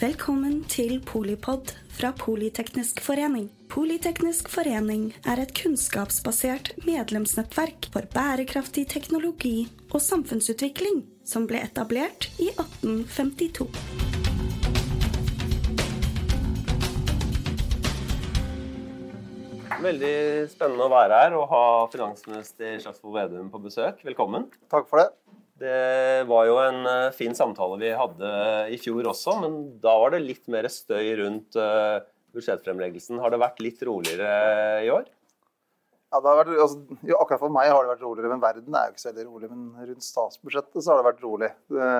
Velkommen til Polipod fra Politeknisk forening. Politeknisk forening er et kunnskapsbasert medlemsnettverk for bærekraftig teknologi og samfunnsutvikling som ble etablert i 1852. Veldig spennende å være her og ha finansminister Slagsvold Vedum på besøk. Velkommen. Takk for det. Det var jo en eh, fin samtale vi hadde i fjor også, men da var det litt mer støy rundt eh, budsjettfremleggelsen. Har det vært litt roligere i år? Ja, vært, altså, jo, akkurat for meg har det vært roligere, men verden er jo ikke så veldig rolig. Men rundt statsbudsjettet så har det vært rolig. Det,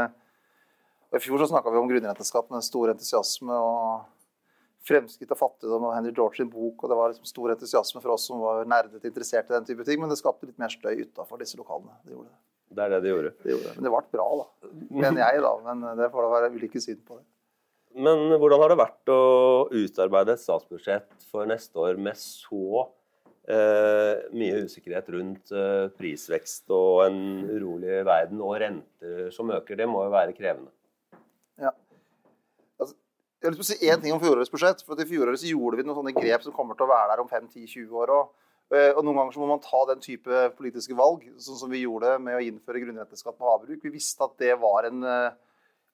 I fjor så snakka vi om grunnrenteskatt med stor entusiasme. og Fremskritt og fattigdom og Henry George sin bok. og Det var liksom stor entusiasme for oss som var nerdete interessert i den type ting. Men det skapte litt mer støy utafor disse lokalene. Det gjorde det. Det er det de gjorde. det gjorde det. Men det ble bra, da. Mener jeg, da. Men det får da være ulike syn på det. Men hvordan har det vært å utarbeide et statsbudsjett for neste år med så eh, mye usikkerhet rundt eh, prisvekst og en urolig verden og renter som øker? Det må jo være krevende. Ja. Altså, jeg har lyst til å si én ting om fjorårets budsjett. for I fjoråret gjorde vi noen sånne grep som kommer til å være der om 5-10-20 år òg. Eh, og Noen ganger så må man ta den type politiske valg, sånn som vi gjorde med å innføre grunnrenteskatt på havbruk. Vi visste at det var en eh,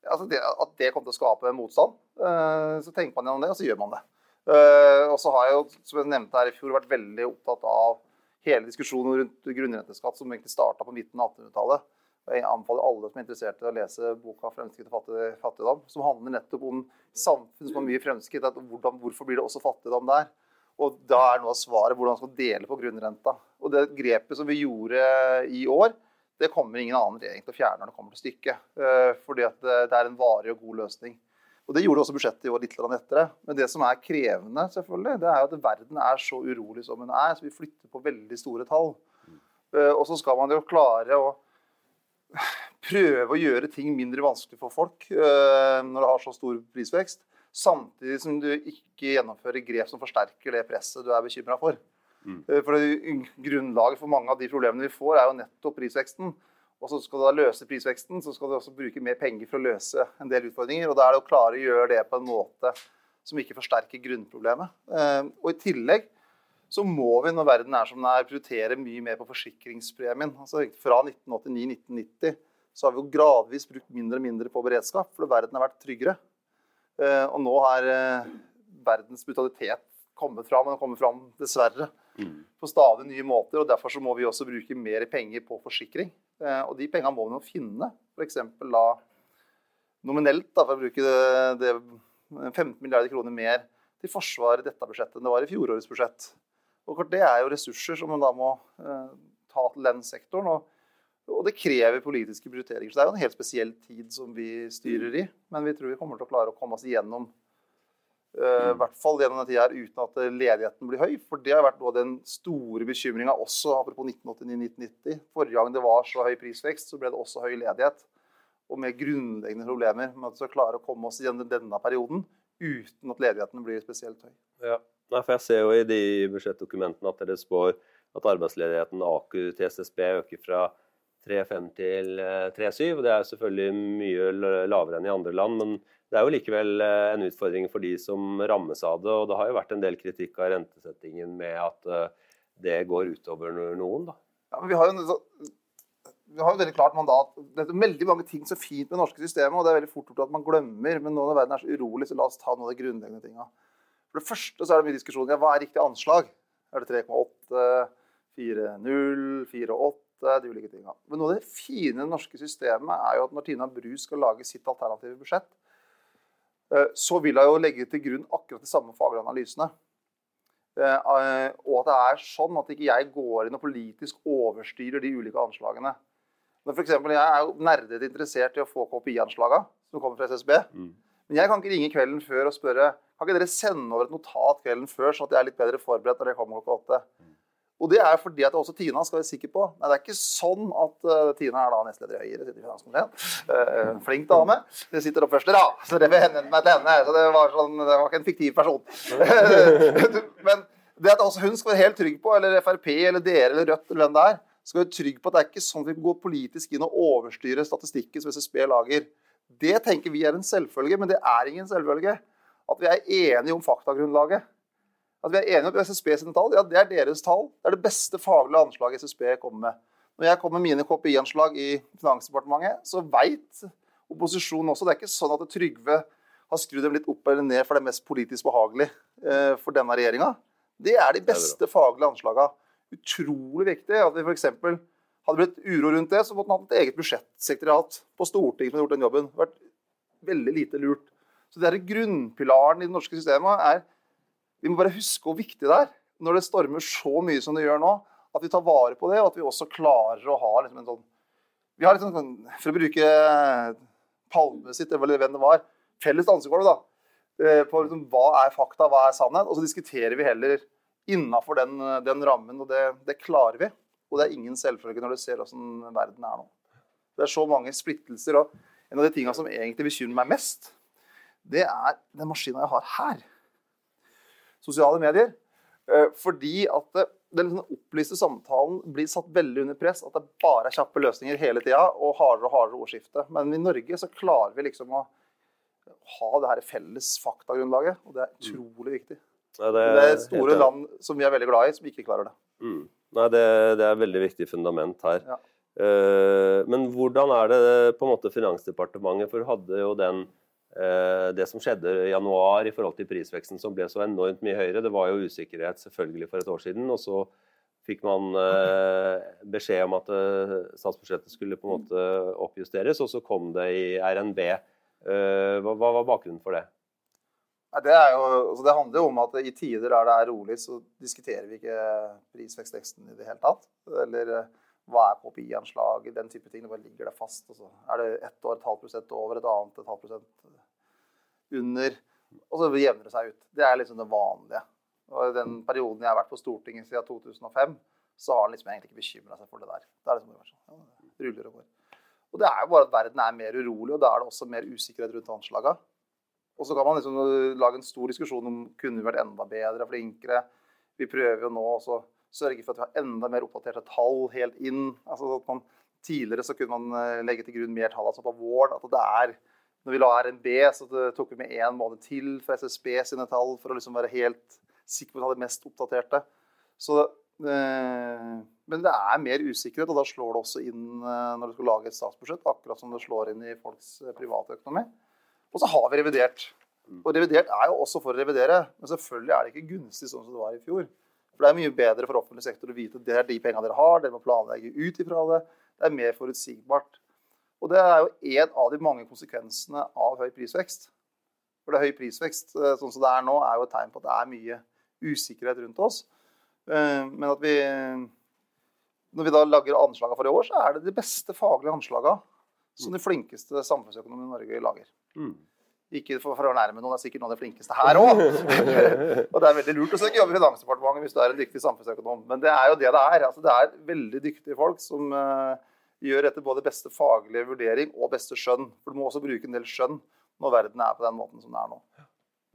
altså det, at det kom til å skape motstand. Eh, så tenker man gjennom det, og så gjør man det. Og så har jeg jo, som jeg nevnte her i fjor, vært veldig opptatt av hele diskusjonen rundt grunnrenteskatt, som egentlig starta på midten av 1800-tallet. Jeg anbefaler alle som er interessert i å lese boka 'Fremskritt og fattigdom', som handler nettopp om samfunn som har mye fremskritt. Hvordan, hvorfor blir det også fattigdom der? Og da er noe av svaret hvordan man skal dele på grunnrenta. Og det grepet som vi gjorde i år, det kommer ingen annen regjering til å fjerne når det kommer til stykket. Eh, fordi at det er en varig og god løsning. Og Det gjorde også budsjettet i år litt etter det. Men det som er krevende, selvfølgelig, det er jo at verden er så urolig som den er. Så vi flytter på veldig store tall. Eh, og så skal man jo klare å prøve å gjøre ting mindre vanskelig for folk eh, når det har så stor prisvekst samtidig som du ikke gjennomfører grep som forsterker det presset du er bekymra for. Mm. Eh, for Grunnlaget for mange av de problemene vi får, er jo nettopp prisveksten. Og så skal du da løse prisveksten, så skal du også bruke mer penger for å løse en del utfordringer. Og da er det å klare å gjøre det på en måte som ikke forsterker grunnproblemet. Eh, og i tillegg så må vi, når verden er som den er, prioritere mye mer på forsikringspremien. Altså Fra 1989-1990 så har vi jo gradvis brukt mindre og mindre på beredskap, fordi verden har vært tryggere. Eh, og nå har eh, verdens brutalitet kommet fram, men den kommer fram dessverre mm. på stadig nye måter. og Derfor så må vi også bruke mer penger på forsikring. Eh, og de pengene må vi nå finne. F.eks. da nominelt, da, for å bruke det, det 15 milliarder kroner mer til Forsvaret i dette budsjettet enn det var i fjorårets budsjett. Og Det er jo ressurser som man da må ta til den sektoren. og og det krever politiske prioriteringer. Så det er jo en helt spesiell tid som vi styrer i. Men vi tror vi kommer til å klare å komme oss igjennom uh, i hvert fall gjennom denne tida her, uten at ledigheten blir høy. For det har vært noe den store bekymringa også, apropos 1989-1990. Forrige gang det var så høy prisvekst, så ble det også høy ledighet. Og med grunnleggende problemer med at vi skal klare å komme oss gjennom denne perioden uten at ledigheten blir spesielt høy. Ja, Nei, for Jeg ser jo i de budsjettdokumentene at dere spår at arbeidsledigheten AKU til SSB øker fra 3,5 til 3,7. Eh, det er selvfølgelig mye lavere enn i andre land, men det er jo likevel eh, en utfordring for de som rammes av det. Og det har jo vært en del kritikk av rentesettingen med at eh, det går utover noen. da. Ja, men vi har jo vi har jo veldig klart mandat. Det er veldig mange ting så fint med det norske systemet, og det er veldig fort gjort at man glemmer. Men nå når verden er så urolig, så la oss ta noen av de grunnleggende tinga. For det første så er det mye diskusjon ja, hva er riktig anslag. Er det 3,8, 4,0, 4,8? De ulike tingene. Men noe av det fine i det norske systemet er jo at når Tina Bru skal lage sitt alternative budsjett, eh, så vil hun jo legge til grunn akkurat de samme faglige analysene. Eh, og at det er sånn at ikke jeg går inn og politisk overstyrer de ulike anslagene. Når for eksempel, Jeg er jo nerdete interessert i å få KPI-anslagene som kommer fra SSB. Mm. Men jeg kan ikke ringe kvelden før og spørre kan ikke dere sende over et notat kvelden før, sånn at jeg er litt bedre forberedt når det kommer klokka åtte. Og det er fordi at også Tina skal være sikker på Nei, det er ikke sånn at uh, Tina er da nestleder i Høyre, sitter i. Uh, flink dame. Det sitter opp første rad, så det vil hende meg til henne. Så det var, sånn, det var ikke en fiktiv person. Men det at også hun skal være helt trygg på, eller Frp eller dere eller Rødt eller hvem det er, skal være trygg på at det er ikke sånn at vi går politisk inn og overstyrer statistikken som SSB lager. Det tenker vi er en selvfølge, men det er ingen selvfølge. At vi er enige om faktagrunnlaget. At vi er enige om SSB sine tall. Ja, det er deres tall. Det er det beste faglige anslaget SSB kommer med. Når jeg kommer med mine KPI-anslag i Finansdepartementet, så veit opposisjonen også Det er ikke sånn at Trygve har skrudd dem litt opp eller ned for det er mest politisk behagelige eh, for denne regjeringa. Det er de beste faglige anslagene. Utrolig viktig at vi f.eks. hadde blitt uro rundt det, så måtte man hatt et eget budsjettsekretariat på Stortinget som hadde gjort den jobben. Det har vært veldig lite lurt. Så det er grunnpilaren i det norske systemet er Vi må bare huske hvor viktig det er når det stormer så mye som det gjør nå, at vi tar vare på det, og at vi også klarer å ha liksom en sånn Vi har liksom, sånn, for å bruke Palme sitt, eller hvem det var, felles dansegulv da, eh, på liksom, hva er fakta, hva er sannhet. Og så diskuterer vi heller innafor den, den, rammen, og det, det, klarer vi. Og det er ingen selvfølge når du ser åssen verden er nå. Det er så mange splittelser. og En av de tingene som egentlig bekymrer meg mest, det er den maskina jeg har her. Sosiale medier. Eh, fordi at den liksom opplyste samtalen blir satt veldig under press. At det bare er kjappe løsninger hele tida og hardere og hardere ordskifte. Men i Norge så klarer vi liksom å ha det her felles faktagrunnlaget, og det er mm. utrolig viktig. Nei, det, er det, er store land som vi er veldig glad i, som ikke klarer det. Mm. Nei, det, det, er et veldig viktig fundament her. Ja. Uh, men hvordan er det på en måte Finansdepartementet For hadde jo den det som skjedde i januar i forhold til prisveksten som ble så enormt mye høyere. Det var jo usikkerhet selvfølgelig for et år siden. og så fikk man uh, beskjed om at statsbudsjettet skulle på en måte oppjusteres, og så kom det i RNB. hva, var bakgrunnen for det? Det, jo, altså det, handler jo om at i tider der det er rolig, så diskuterer vi ikke prisvekstveksten i det hele tatt. Eller eh, hva er KPI-anslag, den type ting. Det ligger der fast. Altså. er det ett år et halvt prosent over, et annet et halvt prosent under. Og så jevner det seg ut. Det er liksom det vanlige. Og I den perioden jeg har vært på Stortinget siden 2005, så har han liksom egentlig ikke bekymra seg for det der. Det er liksom sånn, ja, det ruller og går. Og det er jo bare at verden er mer urolig, og da er det også mer usikkerhet rundt anslagene. Og så kan man liksom lage en stor diskusjon om kunne vi vært enda bedre og flinkere. Vi prøver jo nå å sørge for at vi har enda mer oppdaterte tall helt inn. Altså at man, tidligere så kunne man eh, legge til grunn mer tall altså på våren. At det er, når vi la RNB, så tok vi med én måned til for SSB sine tall for å liksom være helt sikre på at vi hadde mest oppdaterte. Så, eh, men det er mer usikkerhet, og da slår det også inn eh, når du skal lage et statsbudsjett. Akkurat som det slår inn i folks private økonomi. Og så har vi revidert. Mm. Og revidert er jo også for å revidere, men selvfølgelig er det ikke gunstig sånn som det var i fjor. For det er mye bedre for offentlig sektor å vite at det er de pengene dere har, dere må planlegge ut ifra det. Det er mer forutsigbart. Og det er jo en av de mange konsekvensene av høy prisvekst. For det er høy prisvekst eh, sånn som det er nå, er jo et tegn på at det er mye usikkerhet rundt oss. Eh, men at vi Når vi da lager anslagene for i år, så er det de beste faglige anslagene som de flinkeste samfunnsøkonomene i Norge lager. Mm. Ikke for, å nærme noen, det er sikkert noen av de flinkeste her òg. og det er veldig lurt å søke jobb i Finansdepartementet hvis du er en dyktig samfunnsøkonom. Men det er jo det det er. Altså, det er veldig dyktige folk som uh, gjør etter både beste faglige vurdering og beste skjønn. For du må også bruke en del skjønn når verden er på den måten som den er nå.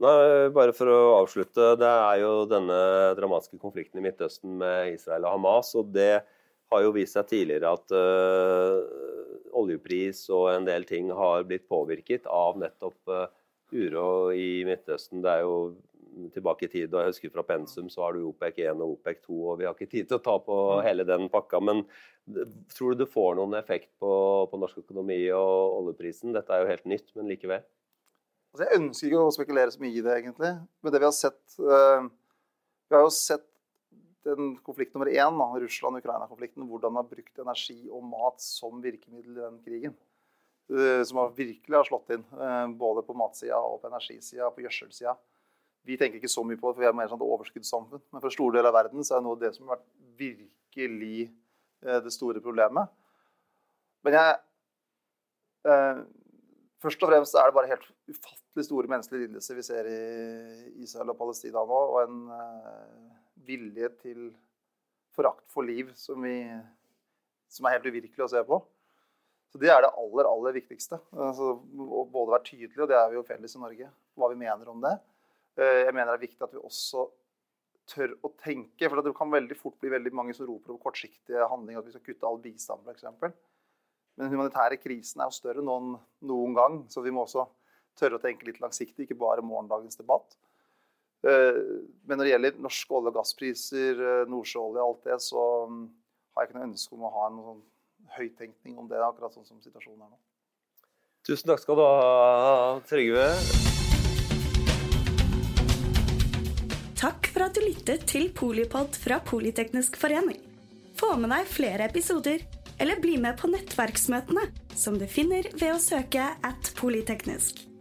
Nei, bare for å avslutte. Det er jo denne dramatiske konflikten i Midtøsten med Israel og Hamas. og det har jo vist seg tidligere at uh, oljepris og en del ting har blitt påvirket av nettopp uh, uro i Midtøsten. Det er jo tilbake i tid, og jeg husker fra pensum så har du OPEC 1 og OPEC 2, og vi har ikke tid til å ta på mm. hele den pakka. Men tror du det får noen effekt på, på norsk økonomi og oljeprisen? Dette er jo helt nytt, men likevel. Altså, jeg ønsker ikke å spekulere så mye i det, egentlig. Men det vi har sett uh, Vi har jo sett den konflikt nummer én, Russland-Ukraina-konflikten, hvordan man har brukt energi og mat som virkemiddel i den krigen. Eh, som virkelig har slått inn, eh, både på matsida og på energisida på gjødselsida. Vi tenker ikke så mye på det, for vi er mer sånn overskuddssamfunn. Men for store deler av verden så er det noe av det som har vært virkelig eh, det store problemet. Men jeg Først og fremst er det bare helt ufattelig store menneskelige lidelser vi ser i Israel og Palestina nå. og en vilje til forakt for liv som, vi, som, er helt uvirkelig å se på. Så Det er det aller aller viktigste. Altså, både være tydelig, og det er vi jo felles i Norge, hva vi mener om det. Eh, jeg mener det er viktig at vi også tør å tenke. For det kan veldig fort bli veldig mange som roper om kortsiktige handlinger, at vi skal kutte all bistand f.eks. Men den humanitære krisen er jo større nå enn noen gang, så vi må også tørre å tenke litt langsiktig, ikke bare morgendagens debatt. Eh, men når det gjelder norske olje- og gasspriser, eh, nordsjøolje og alt det, så mm, har jeg ikke noe ønske om å ha en sånn høytenkning om det, akkurat sånn som situasjonen er nå. Tusen takk skal du ha, Trygve. Takk for at du lyttet til Polipod fra Politeknisk forening. Få med deg flere episoder, eller bli med på nettverksmøtene, som du finner ved å søke at polyteknisk,